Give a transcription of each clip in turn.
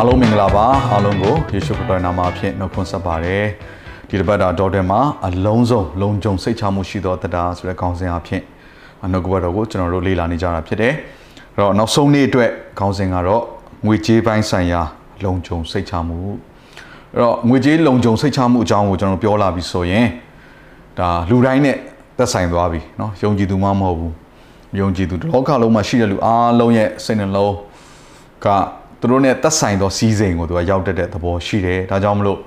အားလုံးမင်္ဂလာပါအားလုံးကိုယေရှုခရစ်တော်နာမဖြင့်နှုတ်ခွန်းဆက်ပါတယ်ဒီတစ်ပတ်တာဒေါ်တယ်မှာအလုံးစုံလုံခြုံစိတ်ချမှုရှိသောတရားဆိုတဲ့ခေါင်းစဉ်အဖြစ်နှုတ်ကပတ်တော်ကိုကျွန်တော်တို့လေ့လာနေကြတာဖြစ်တယ်အဲ့တော့နောက်ဆုံးနေ့အတွက်ခေါင်းစဉ်ကတော့ငွေကြေးပိုင်းဆိုင်ရာလုံခြုံစိတ်ချမှုအဲ့တော့ငွေကြေးလုံခြုံစိတ်ချမှုအကြောင်းကိုကျွန်တော်ပြောလာပြီဆိုရင်ဒါလူတိုင်းနဲ့သက်ဆိုင်သွားပြီเนาะယုံကြည်သူမှမဟုတ်ဘူးယုံကြည်သူလောကလုံးမှာရှိတဲ့လူအားလုံးရဲ့စိတ်နှလုံးက သူတို့နဲ့သက်ဆိုင်သောစီးစိမ်ကိုသူကရောက်တတ်တဲ့သဘောရှိတယ်ဒါကြောင့်မလို့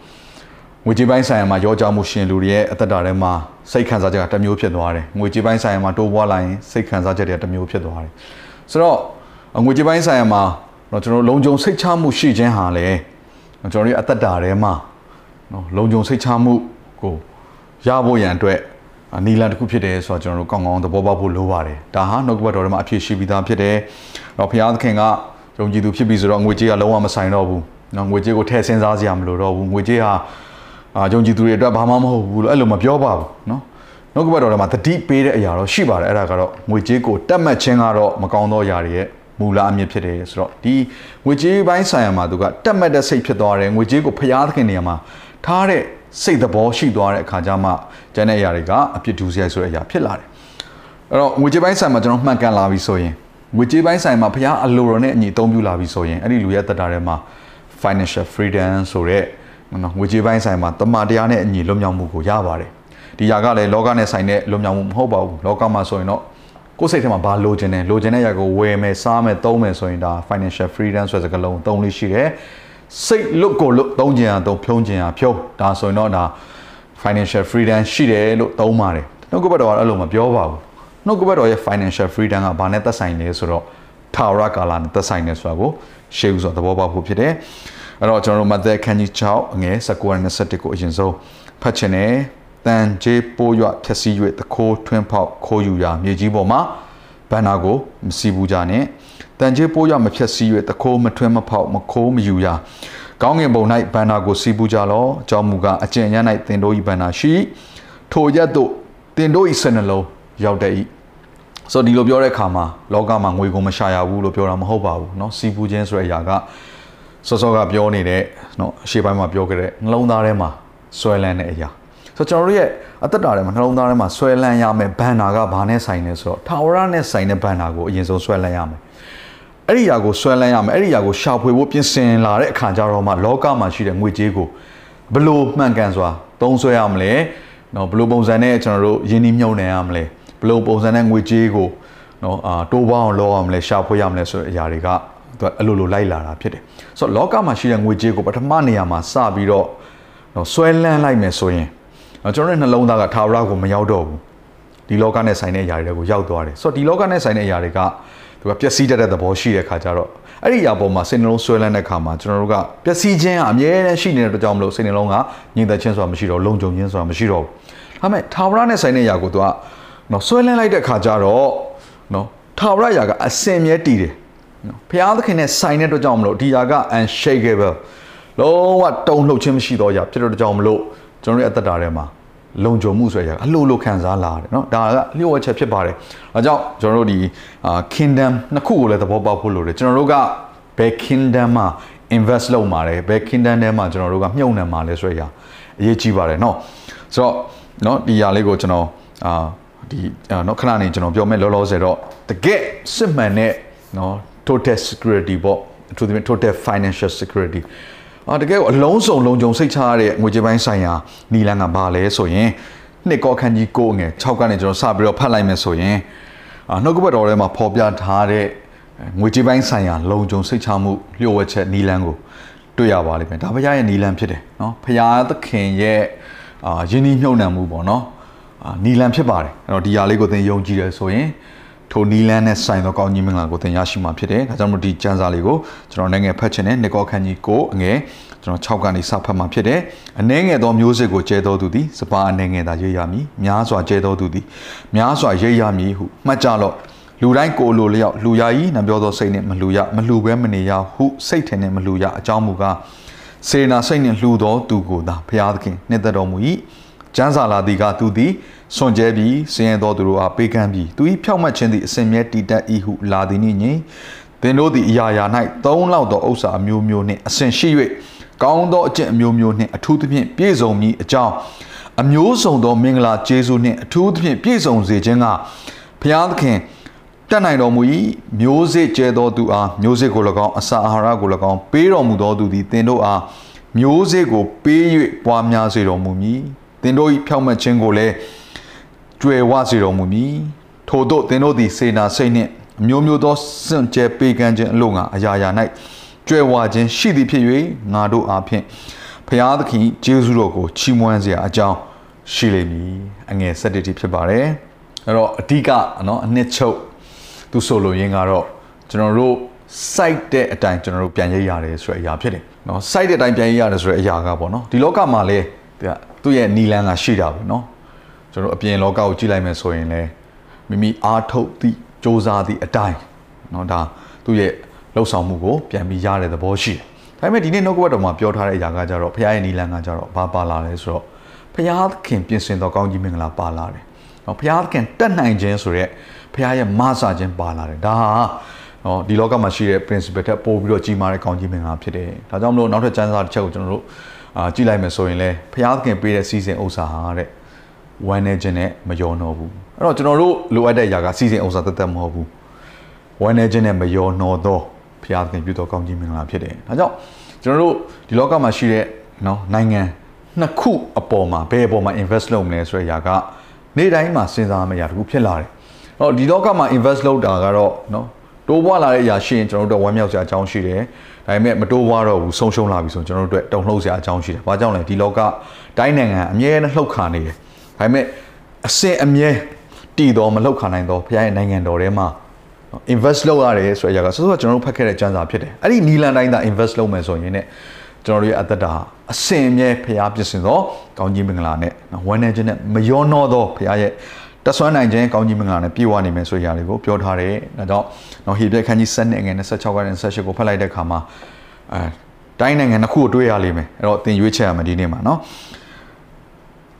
ငွေကြေးပိုင်းဆိုင်ရာမှာရောကြမှုရှင်လူတွေရဲ့အသက်တာထဲမှာစိတ်ခံစားချက်ကတစ်မျိုးဖြစ်သွားတယ်ငွေကြေးပိုင်းဆိုင်ရာမှာတိုးပွားလာရင်စိတ်ခံစားချက်တွေကတစ်မျိုးဖြစ်သွားတယ်ဆိုတော့ငွေကြေးပိုင်းဆိုင်ရာမှာတော့ကျွန်တော်လုံခြုံစိတ်ချမှုရှိခြင်းဟာလေကျွန်တော်တို့ရဲ့အသက်တာထဲမှာနော်လုံခြုံစိတ်ချမှုကိုရဖို့ရန်အတွက်နီလန်တစ်ခုဖြစ်တယ်ဆိုတော့ကျွန်တော်တို့ကောင်းကောင်းသဘောပေါက်ဖို့လိုပါတယ်ဒါဟာနှုတ်ကပတ်တော်ထဲမှာအဖြစ်ရှိပြီးသားဖြစ်တယ်တော့ဘုရားသခင်က ယုံကြည်သူဖြစ်ပြီဆိုတော့ငွေကြေးကလုံးဝမဆိုင်တော့ဘူး။နော်ငွေကြေးကိုထည့်စဉ်းစားစရာမလိုတော့ဘူး။ငွေကြေးဟာအာယုံကြည်သူတွေအတွက်ဘာမှမဟုတ်ဘူးလို့အဲ့လိုမပြောပါဘူးနော်။နှုတ်ကပတ်တော်ထဲမှာတတိပေးတဲ့အရာတော့ရှိပါတယ်အဲ့ဒါကတော့ငွေကြေးကိုတက်မှတ်ခြင်းကတော့မကောင်းသောအရာတွေရဲ့မူလအမြစ်ဖြစ်တယ်ဆိုတော့ဒီငွေကြေးပိုင်းဆိုင်ရာမှာသူကတက်မှတ်တဲ့စိတ်ဖြစ်သွားတယ်ငွေကြေးကိုဖျားသခင်နေရာမှာထားတဲ့စိတ်သဘောရှိသွားတဲ့အခါကျမှကျန်တဲ့အရာတွေကအပြစ်ဒူးစရိုက်ဆိုတဲ့အရာဖြစ်လာတယ်အဲ့တော့ငွေကြေးပိုင်းဆိုင်မှာကျွန်တော်မှတ်ကန်လာပြီဆိုရင် ငွေကြေးပိုင်းဆိုင်မှာဖျားအလိုတော်နဲ့အညီအသုံးပြုလာပြီဆိုရင်အဲ့ဒီလူရဲ့တက်တာထဲမှာ financial freedom ဆိုတဲ့နော်ငွေကြေးပိုင်းဆိုင်မှာတမန်တရားနဲ့အညီလွတ်မြောက်မှုကိုရပါတယ်ဒီຢာကလည်းလောကနဲ့ဆိုင်တဲ့လွတ်မြောက်မှုမဟုတ်ပါဘူးလောကမှာဆိုရင်တော့ကိုယ်စိတ်ထဲမှာဘာလိုချင်တယ်လိုချင်တဲ့ຢာကိုဝယ်မယ်စားမယ်သုံးမယ်ဆိုရင်ဒါ financial freedom ဆိုတဲ့စကားလုံးသုံးလို့ရှိတယ်စိတ်လွတ်ကိုလွတ်သုံးခြင်းအောင်သုံးဖြုံးခြင်းအောင်ဖြုံးဒါဆိုရင်တော့ဒါ financial freedom ရှိတယ်လို့သုံးပါတယ်နှုတ်ကပတ်တော်ကအဲ့လိုမပြောပါဘူး နှုတ်ကပတ်တော်ရဲ့ financial freedom ကဘာနဲ့သက်ဆိုင်လဲဆိုတော့ထာဝရကာလနဲ့သက်ဆိုင်နေဆိုတာကိုရှေ့ဦးဆိုသဘောပေါက်ဖို့ဖြစ်တယ်အဲ့တော့ကျွန်တော်တို့မသက်ခန်းကြီး6အငယ်19 21ကိုအရင်ဆုံးဖတ်ချင်တယ်တန်ကျေးပိုးရွဖြက်စီး၍တခိုးထွင်းဖောက်ခိုးယူရာမြေကြီးပေါ်မှာဘန္နာကိုမစီဘူးကြနဲ့တန်ကျေးပိုးရွမဖြက်စီး၍တခိုးမထွင်းမဖောက်မခိုးမယူရာကောင်းငင်ဘုံ၌ဘန္နာကိုစီးပူးကြလောအကြောင်းမူကားအကျင့်ရ၌တင်တို့ဤဘန္နာရှိထိုရက်တို့တင်တို့ဤစနှလုံးရောက်တဲ့ဤ ဆိုတော့ဒီလိုပြောတဲ့အခါမှာလောကမှာငွေကုန်မရှာရဘူးလို့ပြောတာမဟုတ်ပါဘူးเนาะစီးပူးခြင်းဆိုတဲ့အရာကစောစောကပြောနေတဲ့เนาะအရှေ့ပိုင်းမှာပြောခဲ့တဲ့နှလုံးသားထဲမှာဆွဲလန်းတဲ့အရာဆိုတော့ကျွန်တော်တို့ရဲ့အသက်တာထဲမှာနှလုံးသားထဲမှာဆွဲလန်းရမယ်ဘန်နာကဘာနဲ့ဆိုင်လဲဆိုတော့ထာဝရနဲ့ဆိုင်တဲ့ဘန်နာကိုအရင်ဆုံးဆွဲလန်းရမယ်အဲ့ဒီຢာကိုဆွဲလန်းရမယ်အဲ့ဒီຢာကိုရှာဖွေဖို့ပြင်ဆင်လာတဲ့အခါကျတော့မှလောကမှာရှိတဲ့ငွေကြေးကိုဘလို့မှန်ကန်စွာသုံးဆွဲရမလဲเนาะဘလို့ပုံစံနဲ့ကျွန်တော်တို့ယင်းနှိမ့်မြုံနေရမလဲ ဘလို့ပုံစံနဲ့ငွေကြေးကိုနော်အာတိုးပေါအောင်လောရမလဲရှာဖွေရမလဲဆိုတဲ့အရာတွေကသူအလိုလိုလိုက်လာတာဖြစ်တယ်ဆိုတော့လောကမှာရှိတဲ့ငွေကြေးကိုပထမနေရာမှာစပြီးတော့နော်ဆွဲလန်းလိုက်မယ်ဆိုရင်နော်ကျွန်တော်တို့နှလုံးသားကထာဝရကိုမရောက်တော့ဘူးဒီလောကနဲ့ဆိုင်တဲ့အရာတွေကိုရောက်သွားတယ်ဆိုတော့ဒီလောကနဲ့ဆိုင်တဲ့အရာတွေကသူကပျက်စီးတတ်တဲ့သဘောရှိတဲ့ခါကျတော့အဲ့ဒီအရာပေါ်မှာစိတ်နှလုံးဆွဲလန်းတဲ့ခါမှာကျွန်တော်တို့ကပျက်စီးခြင်းအမြဲတမ်းရှိနေတဲ့အတွက်ကြောင့်မလို့စိတ်နှလုံးကညင်သက်ခြင်းဆိုတာမရှိတော့လုံခြုံခြင်းဆိုတာမရှိတော့ဘူးဒါပေမဲ့ထာဝရနဲ့ဆိုင်တဲ့အရာကိုသူက နော်ဆွဲလန်းလိုက်တဲ့ခါကျတော့နော်ထာဝရအရာကအစင်မြဲတည်တယ်နော်ဘုရားသခင်နဲ့ဆိုင်တဲ့အတွက်ကြောင့်မလို့ဒီအရာက unshakable လုံးဝတုံ့လှုပ်ခြင်းမရှိတော့အရာဖြစ်တဲ့အတွက်ကြောင့်မလို့ကျွန်တော်ရဲ့အသက်တာထဲမှာလုံခြုံမှုဆိုတဲ့အရာအလိုလိုခံစားလာတယ်เนาะဒါကလျှို့ဝှက်ချက်ဖြစ်ပါတယ်အဲကြောင့်ကျွန်တော်တို့ဒီအာ kingdom နှစ်ခုကိုလည်းသဘောပေါက်ဖို့လိုတယ်ကျွန်တော်တို့ကဘယ် kingdom မှာ invest လုပ်မှာလဲဘယ် kingdom ထဲမှာကျွန်တော်တို့ကမြုပ်နှံမှာလဲဆိုတဲ့အရာအရေးကြီးပါတယ်เนาะဆိုတော့เนาะဒီအရာလေးကိုကျွန်တော်အာ ဒီနော်ခဏနေကျွန်တော်ပြောမယ်လောလောဆယ်တော့တကယ်စစ်မှန်တဲ့နော် total security ပေါ့အထူးသဖြင့် total financial security အာတကယ်ကိုအလုံးစုံလုံးကြုံစိတ်ချရတဲ့ငွေကြေးပိုင်းဆိုင်ရာနီလန်းကဘာလဲဆိုရင်နှစ်ကောခန်းကြီးကိုငယ်6ကနေကျွန်တော်စပြီးတော့ဖတ်လိုက်မယ်ဆိုရင်အာနှုတ်ကပတ်တော်ထဲမှာဖော်ပြထားတဲ့ငွေကြေးပိုင်းဆိုင်ရာလုံခြုံစိတ်ချမှုလျှို့ဝှက်ချက်နီလန်းကိုတွေ့ရပါလိမ့်မယ်ဒါဘုရားရဲ့နီလန်းဖြစ်တယ်နော်ဘုရားသခင်ရဲ့အာယင်းနှီးမြှုပ်နှံမှုပေါ့နော် နီလန်ဖြစ်ပါတယ်အဲ့တော့ဒီຢာလေးကိုသင်ယုံကြည်တယ်ဆိုရင်ထိုနီလန်းနဲ့ဆိုင်သောကောင်းကြီးမင်္ဂလာကိုသင်ရရှိမှာဖြစ်တယ်ဒါကြောင့်မို့ဒီကျမ်းစာလေးကိုကျွန်တော်နိုင်ငံဖတ်ချင်တဲ့နေကောခန်းကြီးကိုအငယ်ကျွန်တော်6ကနေစဖတ်မှာဖြစ်တယ်အနှဲငယ်သောမျိုးစစ်ကိုကျဲတော်သူသည်စပါအနှဲငယ်သာရိပ်ရမည်များစွာကျဲတော်သူသည်များစွာရိပ်ရမည်ဟုမှတ်ကြလော့လူတိုင်းကိုလိုလျောက်လူရည်နံပြောသောစိတ်နဲ့မလူရမလူဘဲမနေရဟုစိတ်ထင်နဲ့မလူရအကြောင်းမူကားစေနာစိတ်နှင့်လှူသောသူကိုသာဖျားသခင်နှစ်သက်တော်မူ၏ ကျမ်းစာလာသည်ကသူသည်စွန်ကြဲပြီးစင်ရသောသူတို့အားပေးကမ်းပြီးသူ၏ဖြောက်မှတ်ခြင်းသည်အစဉ်မြဲတည်တတ်၏ဟုလာသည်နှင့်ညီသင်တို့သည်အရာရာ၌သုံးလောက်သောဥစ္စာအမျိုးမျိုးနှင့်အစဉ်ရှိ၍ကောင်းသောအကျင့်အမျိုးမျိုးနှင့်အထူးသဖြင့်ပြည့်စုံမည်အကြောင်းအမျိုးစုံသောမင်္ဂလာကျေးဇူးနှင့်အထူးသဖြင့်ပြည့်စုံစေခြင်းကဘုရားသခင်တတ်နိုင်တော်မူ၏မျိုးစေ့ကျဲသောသူအားမျိုးစေ့ကို၎င်းအစာအာဟာရကို၎င်းပေးတော်မူသောသူသည်သင်တို့အားမျိုးစေ့ကိုပေး၍ပွားများစေတော်မူမည် သင်တို့၏ဖြောင့်မတ်ခြင်းကိုလည်းကြွယ်ဝစေတော်မူမည်ထို့သောသင်တို့သည်စေနာစိတ်နှင့်အမျိုးမျိုးသောစွန့်ကြဲပေးကမ်းခြင်းအလို့ငါအရာရာ၌ကြွယ်ဝခြင်းရှိသည်ဖြစ်၍ငါတို့အားဖြင့်ဖျားသခင်ကျေးဇူးတော်ကိုချီးမွမ်းစရာအကြောင်းရှိလိမ့်မည်အငယ်၁၁တိဖြစ်ပါတယ်အဲ့တော့အဓိကနော်အနှစ်ချုပ်သူဆိုလိုရင်းကတော့ကျွန်တော်တို့ site တဲ့အတိုင်းကျွန်တော်တို့ပြန်ရိပ်ရတယ်ဆိုတဲ့အရာဖြစ်တယ်နော် site တဲ့အတိုင်းပြန်ရိပ်ရတယ်ဆိုတဲ့အရာကပေါ့နော်ဒီလောကမှာလည်း သူ့ရဲ့နီလန်းကရှိတာပေါ့နော်ကျွန်တော်အပြင်လောကကိုကြည့်လိုက်မယ်ဆိုရင်လည်းမိမိအားထုတ်သည့်စ조사သည့်အတိုင်းနော်ဒါသူ့ရဲ့လှုပ်ဆောင်မှုကိုပြန်ပြီးရတဲ့သဘောရှိတယ်ဒါပေမဲ့ဒီနေ့နှုတ်ကပတ်တော်မှာပြောထားတဲ့အရာကကြတော့ဘုရားရဲ့နီလန်းကကြတော့ဘာပါလာလဲဆိုတော့ဘုရားသခင်ပြင်ဆင်တော်ကောင်းကြီးမင်္ဂလာပါလာတယ်နော်ဘုရားသခင်တတ်နိုင်ခြင်းဆိုရက်ဘုရားရဲ့မဆာခြင်းပါလာတယ်ဒါဟာနော်ဒီလောကမှာရှိတဲ့ principle ထက်ပိုပြီးတော့ကြီးမားတဲ့ကောင်းကြီးမင်္ဂလာဖြစ်တယ်ဒါကြောင့်မလို့နောက်ထပ်ကျမ်းစာတစ်ချက်ကိုကျွန်တော်တို့ အာကြည့်လိုက်မယ်ဆိုရင်လည်းဖခင်ပေးတဲ့စီစဉ်ဥစ္စာဟာတဲ့ဝမ်းနေခြင်းနဲ့မယောနော်ဘူးအဲ့တော့ကျွန်တော်တို့လိုအပ်တဲ့အရာကစီစဉ်ဥစ္စာတသက်မဟုတ်ဘူးဝမ်းနေခြင်းနဲ့မယောနော်သောဘုရားသခင်ပြုတော်ကောင်းကြီးမင်္ဂလာဖြစ်တယ်ဒါကြောင့်ကျွန်တော်တို့ဒီလောကမှာရှိတဲ့နော်နိုင်ငံနှစ်ခုအပေါ်မှာဘယ်အပေါ်မှာ invest လုပ်မလဲဆိုတဲ့အရာကနေ့တိုင်းမှာစဉ်းစားမယ့်အရာတစ်ခုဖြစ်လာတယ်။တော့ဒီလောကမှာ invest လုပ်တာကတော့နော် တိုးပွားလာတဲ့အရာရှိရင်ကျွန်တော်တို့ဝမ်းမြောက်စရာအကြောင်းရှိတယ်။ဒါပေမဲ့မတိုးပွားတော့ဘူးဆုံးရှုံးလာပြီဆိုရင်ကျွန်တော်တို့အတွက်တုံ့လှုပ်စရာအကြောင်းရှိတယ်။ဘာကြောင့်လဲဒီလောကတိုင်းနိုင်ငံအမြဲတမ်းလှုပ်ခါနေတယ်။ဒါပေမဲ့အစင်အမြဲတည်တော်မလှုပ်ခါနိုင်တော့ဘုရားရဲ့နိုင်ငံတော်ထဲမှာ invest လုပ်ရတယ်ဆိုတဲ့အရာကဆိုတော့ကျွန်တော်တို့ဖတ်ခဲ့တဲ့ကျမ်းစာဖြစ်တယ်အဲ့ဒီနီလန်တိုင်းသာ invest လုပ်မယ်ဆိုရင်ねကျွန်တော်တို့ရဲ့အသက်တာအစင်အမြဲဖရားပြင်ဆင်သောကောင်းကြီးမင်္ဂလာနဲ့ဝမ်းနေခြင်းနဲ့မယောနောသောဖရားရဲ့ တဆွမ်းနိုင်ခြင်းကောင်းကြီးမင်္ဂလာနဲ့ပြည့်ဝနေမယ်ဆိုတဲ့အရာတွေကိုပြောထားတယ်။ဒါကြောင့်နော်ဟေဘရဲခန်းကြီး7နဲ့ငွေ26ကနေ28ကိုဖတ်လိုက်တဲ့အခါမှာအဲတိုင်းနိုင်ငံတစ်ခုကိုတွေ့ရလိမ့်မယ်။အဲ့တော့သင်ရွေးချယ်ရမယ်ဒီနေ့မှာနော်။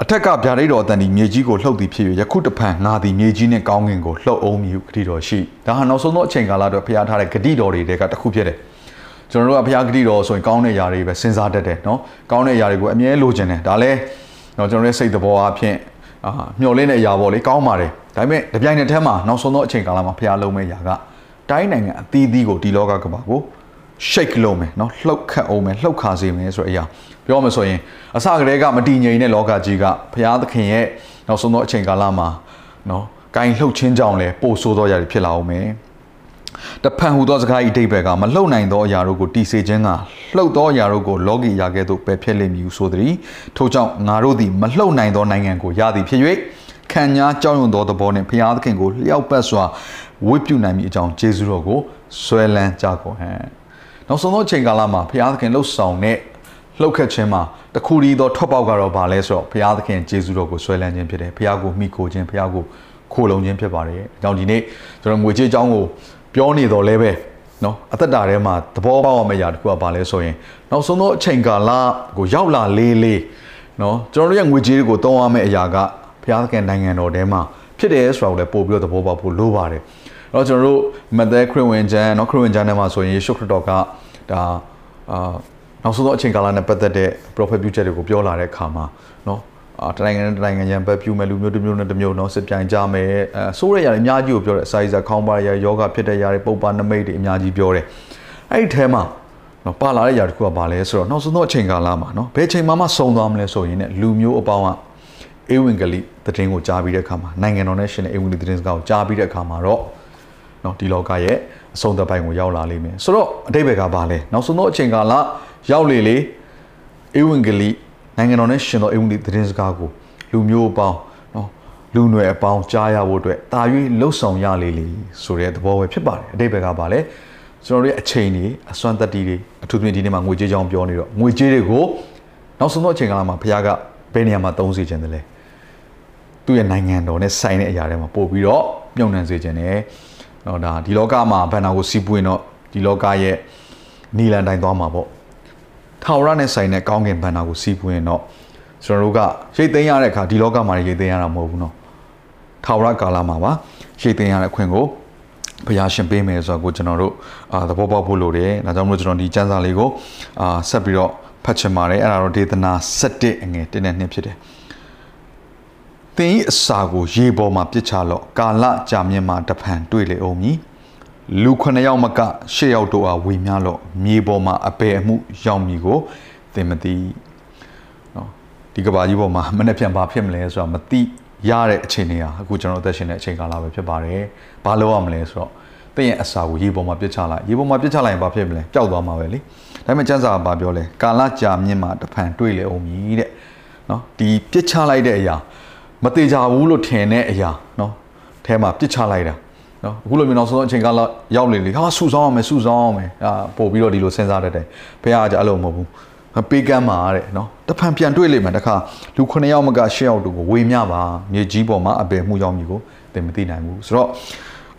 အထက်ကဗျာဒိတ်တော်အတန်ဒီမြေကြီးကိုလှုပ်သည်ဖြစ်၍ယခုတဖန်ငါသည်မြေကြီးနှင့်ကောင်းကင်ကိုလှုပ်အောင်မည်ဟုဂတိတော်ရှိဒါဟာနောက်ဆုံးသောအချိန်ကာလအတွက်ဖျားထားတဲ့ဂတိတော်တွေကတစ်ခုဖြစ်တယ်ကျွန်တော်တို့ကဘုရားဂတိတော်ဆိုရင်ကောင်းတဲ့ຢာတွေပဲစဉ်းစားတတ်တယ်เนาะကောင်းတဲ့ຢာတွေကိုအမြဲလိုချင်တယ်ဒါလည်းเนาะကျွန်တော်ရဲ့စိတ်သဘောအဖြစ် အာမျောလင်းတဲ့အရာပေါ့လေကောင်းပါတယ်ဒါပေမဲ့တပြိုင်နက်တည်းမှာနောက်ဆုံးသောအချိန်ကာလမှာဖျားလုံးမဲ့ຢာကတိုင်းနိုင်ငံအသီးသီးကိုဒီလောကကမ္ဘာကို shake လုပ်မယ်เนาะလှုပ်ခတ်အောင်မယ်လှုပ်ခါစေမယ်ဆိုတဲ့အရာပြောမှဆိုရင်အစကတည်းကမတည်ငြိမ်တဲ့လောကကြီးကဖျားသခင်ရဲ့နောက်ဆုံးသောအချိန်ကာလမှာเนาะဂိုင်းလှုပ်ခြင်းကြောင့်လဲပိုဆိုးသောຢာတွေဖြစ်လာအောင်မယ် တဖန်ဟူသောစကားဤအတိတ်ဘက်ကမလှုပ်နိုင်သောအရာတို့ကိုတီစေခြင်းကလှုပ်သောအရာတို့ကိုလောကီရာကဲ့သို့ပယ်ဖျက်လိမ့်မည်ဟုဆိုသည်ထို့ကြောင့်ငါတို့သည်မလှုပ်နိုင်သောနိုင်ငံကိုရသည်ဖြစ်၍ခံညာကြောက်ရွံ့သောသဘောနှင့်ဘုရားသခင်ကိုလျှောက်ပတ်စွာဝိပုနိုင်မိအကြောင်းယေရှုတော်ကိုဆွဲလန်းကြကုန်ဟံ့နောက်ဆုံးသောအချိန်ကာလမှာဘုရားသခင်လှုပ်ဆောင်တဲ့လှုပ်ခတ်ခြင်းမှာတခုတည်းသောထွက်ပေါက်ကတော့ဘာလဲဆိုတော့ဘုရားသခင်ယေရှုတော်ကိုဆွဲလန်းခြင်းဖြစ်တယ်ဘုရားကိုမိခိုခြင်းဘုရားကိုခိုလုံခြင်းဖြစ်ပါတယ်အကြောင်းဒီနေ့ကျွန်တော်ငွေကြေးအကြောင်းကို ပြောနေတော်လဲပဲနော်အသက်တာထဲမှာသဘောပေါက်အောင်မရတခုကဘာလဲဆိုရင်နောက်ဆုံးသောအချိန်ကာလကိုရောက်လာလေးလေးနော်ကျွန်တော်တို့ရဲ့ငွေကြေးတွေကိုသုံးရမယ့်အရာကဘုရားသခင်နိုင်ငံတော်ထဲမှာဖြစ်တယ်ဆိုတာကိုလည်းပို့ပြီးတော့သဘောပေါက်ဖို့လိုပါတယ်အဲ့တော့ကျွန်တော်တို့မဿဲခရစ်ဝင်ကျမ်းနော်ခရစ်ဝင်ကျမ်းထဲမှာဆိုရင်ယေရှုခရစ်တော်ကဒါအာနောက်ဆုံးသောအချိန်ကာလနဲ့ပတ်သက်တဲ့ prophet future တွေကိုပြောလာတဲ့အခါမှာနော် တနိုင်ငံနဲ့တနိုင်ငံရန်ဘက်ပြူမဲ့လူမျိုးတစ်မျိုးနဲ့တစ်မျိုးเนาะစစ်ပြိုင်ကြမယ်အဲဆိုးရရတယ်အများကြီးကိုပြောတယ်အစာရစာခေါင်းပါရယောဂဖြစ်တဲ့ຢာတွေပုပ်ပါနမိတ်တွေအများကြီးပြောတယ်အဲ့ဒီထဲမှာနော်ပါလာတဲ့ຢာတစ်ခုကဘာလဲဆိုတော့နောက်ဆုံးသောအချိန်ကာလမှာနော်ဘယ်ချိန်မှမဆုံးသွားမလဲဆိုရင်ねလူမျိုးအပေါင်းကအေဝံဂေလိသတင်းကိုကြားပြီးတဲ့အခါမှာနိုင်ငံတော်နဲ့ရှင်တဲ့အေဝံဂေလိသတင်းစကားကိုကြားပြီးတဲ့အခါမှာတော့နော်ဒီလောကရဲ့အဆုံးသတ်ပိုင်းကိုရောက်လာလိမ့်မယ်ဆိုတော့အတိတ်ဘက်ကဘာလဲနောက်ဆုံးသောအချိန်ကာလရောက်လေလေအေဝံဂေလိ နိုင်ငံတော်နဲ့ရှင်သောအေဝံဂေလိသတင်းစကားကိုလူမျိုးအပေါင်းနော်လူຫນွယ်အပေါင်းကြားရဖို့အတွက်တာ၍လှုပ်ဆောင်ရလေလေဆိုတဲ့သဘောပဲဖြစ်ပါတယ်အတိတ်ဘက်ကပါလေကျွန်တော်တို့ရဲ့အချိန်တွေအစွမ်းတက်တီတွေအထူးသဖြင့်ဒီနေ့မှာငွေကြေးကြောင်းပြောနေတော့ငွေကြေးတွေကိုနောက်ဆုံးသောအချိန်ကာလမှာဘုရားကဘယ်နေရာမှာသုံးစေခြင်းတလဲသူ့ရဲ့နိုင်ငံတော်နဲ့ဆိုင်တဲ့အရာတွေမှာပို့ပြီးတော့မြုံနှံစေခြင်းနဲ့တော့ဒါဒီလောကမှာဘန္နာကိုစီးပွင့်တော့ဒီလောကရဲ့နီလန်တိုင်းသွားမှာပေါ့ ထာဝရနဲ့ဆိုင်တဲ့ကောင်းကင်ဘန္နာကိုစီးပွင့်ရင်တော့ကျွန်တော်တို့ကရိတ်သိမ်းရတဲ့အခါဒီလောကမှာရိတ်သိမ်းရတာမဟုတ်ဘူးနော်ထာဝရကာလမှာပါရိတ်သိမ်းရတဲ့အခွင့်ကိုဘုရားရှင်ပေးမယ်ဆိုတော့ကိုကျွန်တော်တို့အာသဘောပေါက်ဖို့လိုတယ်ဒါကြောင့်မလို့ကျွန်တော်ဒီစံစာလေးကိုအာဆက်ပြီးတော့ဖတ်ချင်ပါတယ်အဲ့ဒါတော့ဒေသနာ7အငယ်1နဲ့2ဖြစ်တယ်သင်၏အစာကိုရေပေါ်မှာပစ်ချလော့ကာလကြာမြင့်မှာတဖန်တွေ့လေအောင်မည် လူခုနှစ်ယောက်မကရှစ်ယောက်တို့အားဝေမျှလော့မြေပေါ်မှာအပေအမှုရောက်မည်ကိုသင်မသိနော်ဒီကဘာကြီးပေါ်မှာမနေ့ပြန်ဘာဖြစ်မလဲဆိုတော့မသိရတဲ့အချိန်တွေကအခုကျွန်တော်အသက်ရှင်တဲ့အချိန်ကာလပဲဖြစ်ပါတယ်ဘာလို့ရမလဲဆိုတော့သင်ရဲ့အစာကိုရေပေါ်မှာပြစ်ချလိုက်ရေပေါ်မှာပြစ်ချလိုက်ရင်ဘာဖြစ်မလဲပျောက်သွားမှာပဲလေဒါပေမဲ့ကျန်းစာကဘာပြောလဲကာလကြာမြင့်မှာတဖန်တွေ့လေအောင်မည်တဲ့နော်ဒီပြစ်ချလိုက်တဲ့အရာမသေးကြဘူးလို့ထင်တဲ့အရာနော်အဲမှာပြစ်ချလိုက်တာ နော်အခုလိုမျိုးနောက်ဆုံးအချိန်ကာလရောက်လေလေဟာဆူဆောင်းအောင်မယ်ဆူဆောင်းအောင်မယ်အာပို့ပြီးတော့ဒီလိုစဉ်းစားတတ်တယ်ဘုရားကအဲ့လိုမဟုတ်ဘူးပေးကမ်းပါတဲ့နော်တဖန်ပြန်တွေ့လိမ့်မယ်တခါလူ9ယောက်မက10ယောက်တို့ကိုဝေမျှပါမြေကြီးပေါ်မှာအပေမှုရောက်မြည်ကိုသင်မသိနိုင်ဘူးဆိုတော့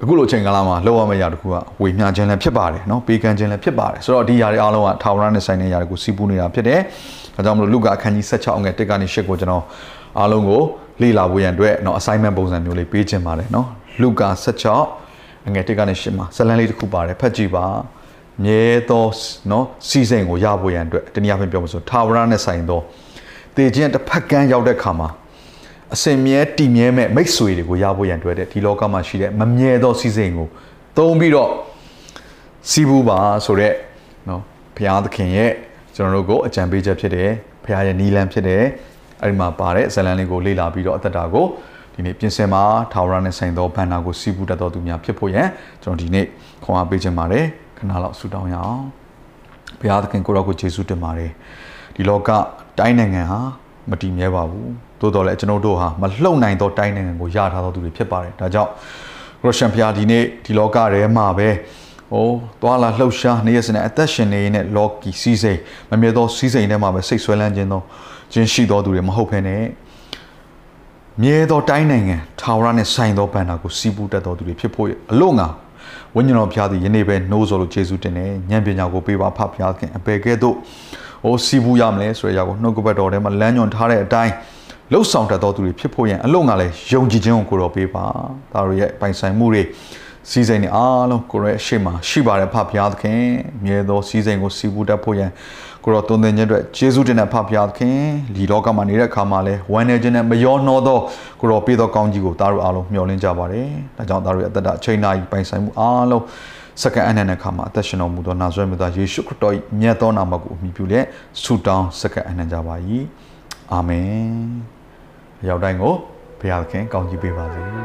အခုလိုအချိန်ကာလမှာလောက်ရမယ့်ရာတခုကဝေမျှခြင်းလည်းဖြစ်ပါတယ်နော်ပေးကမ်းခြင်းလည်းဖြစ်ပါတယ်ဆိုတော့ဒီຢာတွေအားလုံးကထာဝရနဲ့ဆိုင်တဲ့ຢာတွေကိုစီးပူးနေတာဖြစ်တယ်ဒါကြောင့်မလို့လူကအခန်းကြီး16အငယ်1ကနေ8ကိုကျွန်တော်အားလုံးကိုလေ့လာဖို့ရန်အတွက်နော် assignment ပုံစံမျိုးလေးပေးခြင်းပါတယ်နော် လူကာ16အငယ်1ကနေ10မှာဇလန်းလေးတစ်ခုပါတယ်ဖတ်ကြည့်ပါမြဲသောနော်စီစဉ်ကိုရဖို့ရန်အတွက်တနည်းအားဖြင့်ပြောမှဆိုထာဝရနဲ့ဆိုင်သောတေခြင်းတစ်ဖက်ကန်းရောက်တဲ့ခါမှာအစင်မြဲတည်မြဲမဲ့မိတ်ဆွေတွေကိုရဖို့ရန်အတွက်တဲ့ဒီလောကမှာရှိတဲ့မမြဲသောစီစဉ်ကိုသုံးပြီးတော့စီးပူးပါဆိုတော့နော်ဘုရားသခင်ရဲ့ကျွန်တော်တို့ကိုအကြံပေးချက်ဖြစ်တယ်ဘုရားရဲ့နီလန်ဖြစ်တယ်အဲ့ဒီမှာပါတဲ့ဇလန်လေးကိုလေ့လာပြီးတော့အသက်တာကို ဒီနေ့ပြင်ဆင်မှာထာဝရနဲ့ဆိုင်သောဘန္နာကိုစီးပူးတတ်တော်သူများဖြစ်ဖို့ရန်ကျွန်တော်ဒီနေ့ခွန်အားပေးခြင်းပါတယ်ခဏလောက်ဆုတောင်းရအောင်ဘုရားသခင်ကိုရောကိုယေရှုတင်ပါတယ်ဒီလောကတိုင်းနိုင်ငံဟာမတည်မြဲပါဘူးသို့တော်လည်းကျွန်တော်တို့ဟာမလှုပ်နိုင်သောတိုင်းနိုင်ငံကိုရထားသောသူတွေဖြစ်ပါတယ်ဒါကြောင့်ရုရှားဖျားဒီနေ့ဒီလောကထဲမှာပဲ။အိုးသွာလာလှုပ်ရှားနေရစနေအသက်ရှင်နေရင်လည်းလော်ကီစီးစိမ်မမြဲသောစီးစိမ်ထဲမှာပဲစိတ်ဆွဲလန်းခြင်းသောခြင်းရှိသောသူတွေမဟုတ်ဘဲနဲ့ မြဲသောတိုင်းနိုင်ငံထာဝရနဲ့ဆိုင်သောဘန္တာကိုစီးပူးတတ်သောသူတွေဖြစ်ဖို့အလို့ငါဝိညာဉ်တော်ဖျားသည်ယနေ့ပဲနှိုးဆော်လို့ယေရှုတင်တယ်ဉာဏ်ပညာကိုပေးပါဖဖျားခင်အပေကဲ့သို့ဟိုစီးပူးရမလဲဆိုတဲ့အရာကိုနှုတ်ကပတ်တော်ထဲမှာလမ်းညွှန်ထားတဲ့အတိုင်းလှုပ်ဆောင်တတ်သောသူတွေဖြစ်ဖို့ရန်အလို့ငါလည်းယုံကြည်ခြင်းကိုကိုတော်ပေးပါဒါတို့ရဲ့ပိုင်ဆိုင်မှုတွေ စီးစိမ်တွေအားလုံးကိုရဲ့အရှိမရှိပါတယ်ဖဖျားသခင်မြဲသောစီးစိမ်ကိုစီးပူးတတ်ဖို့ရန်ကိုရောတုံသင်ခြင်းအတွက်ယေရှုတင်တဲ့ဖဖျားသခင်ဒီလောကမှာနေတဲ့အခါမှာလဲဝမ်းနေခြင်းနဲ့မယောနှောသောကိုရောပေးသောကောင်းကြီးကိုသားတို့အားလုံးမျှော်လင့်ကြပါတယ်ဒါကြောင့်သားတို့ရဲ့အသက်တာအချိန်နာကြီးပိုင်ဆိုင်မှုအားလုံးစက္ကန့်အနက်နဲ့ခါမှာအသက်ရှင်တော်မူသောနာဇရက်မြတ်သားယေရှုခရစ်တော်၏မြတ်သောနာမကိုအမိပြုလျက်ဆုတောင်းစက္ကန့်အနက်ကြပါ၏အာမင်ရောက်တိုင်းကိုဘုရားသခင်ကောင်းချီးပေးပါစေ